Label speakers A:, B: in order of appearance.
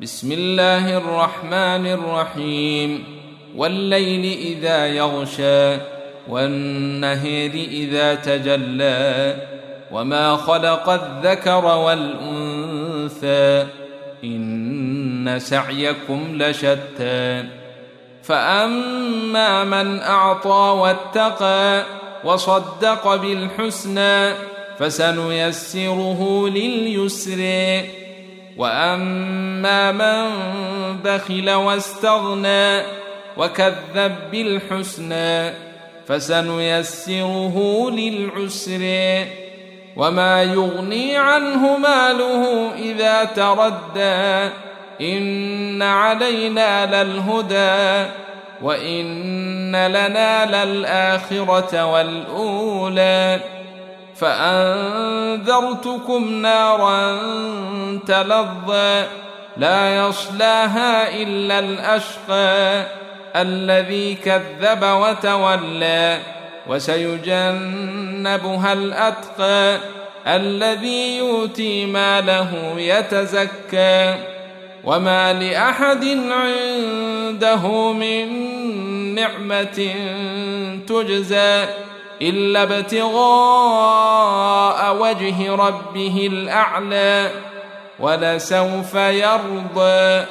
A: بسم الله الرحمن الرحيم. والليل إذا يغشى والنهر إذا تجلى وما خلق الذكر والأنثى إن سعيكم لشتى. فأما من أعطى واتقى وصدق بالحسنى فسنيسره لليسر واما من بخل واستغنى وكذب بالحسنى فسنيسره للعسر وما يغني عنه ماله اذا تردى ان علينا للهدى وان لنا للاخره والاولى فانذرتكم نارا تلظى لا يصلاها إلا الأشقى الذي كذب وتولى وسيجنبها الأتقى الذي يؤتي ماله يتزكى. وما لأحد عنده من نعمة تجزى إلا ابتغاء وجه ربه الأعلى. ولسوف يرضى.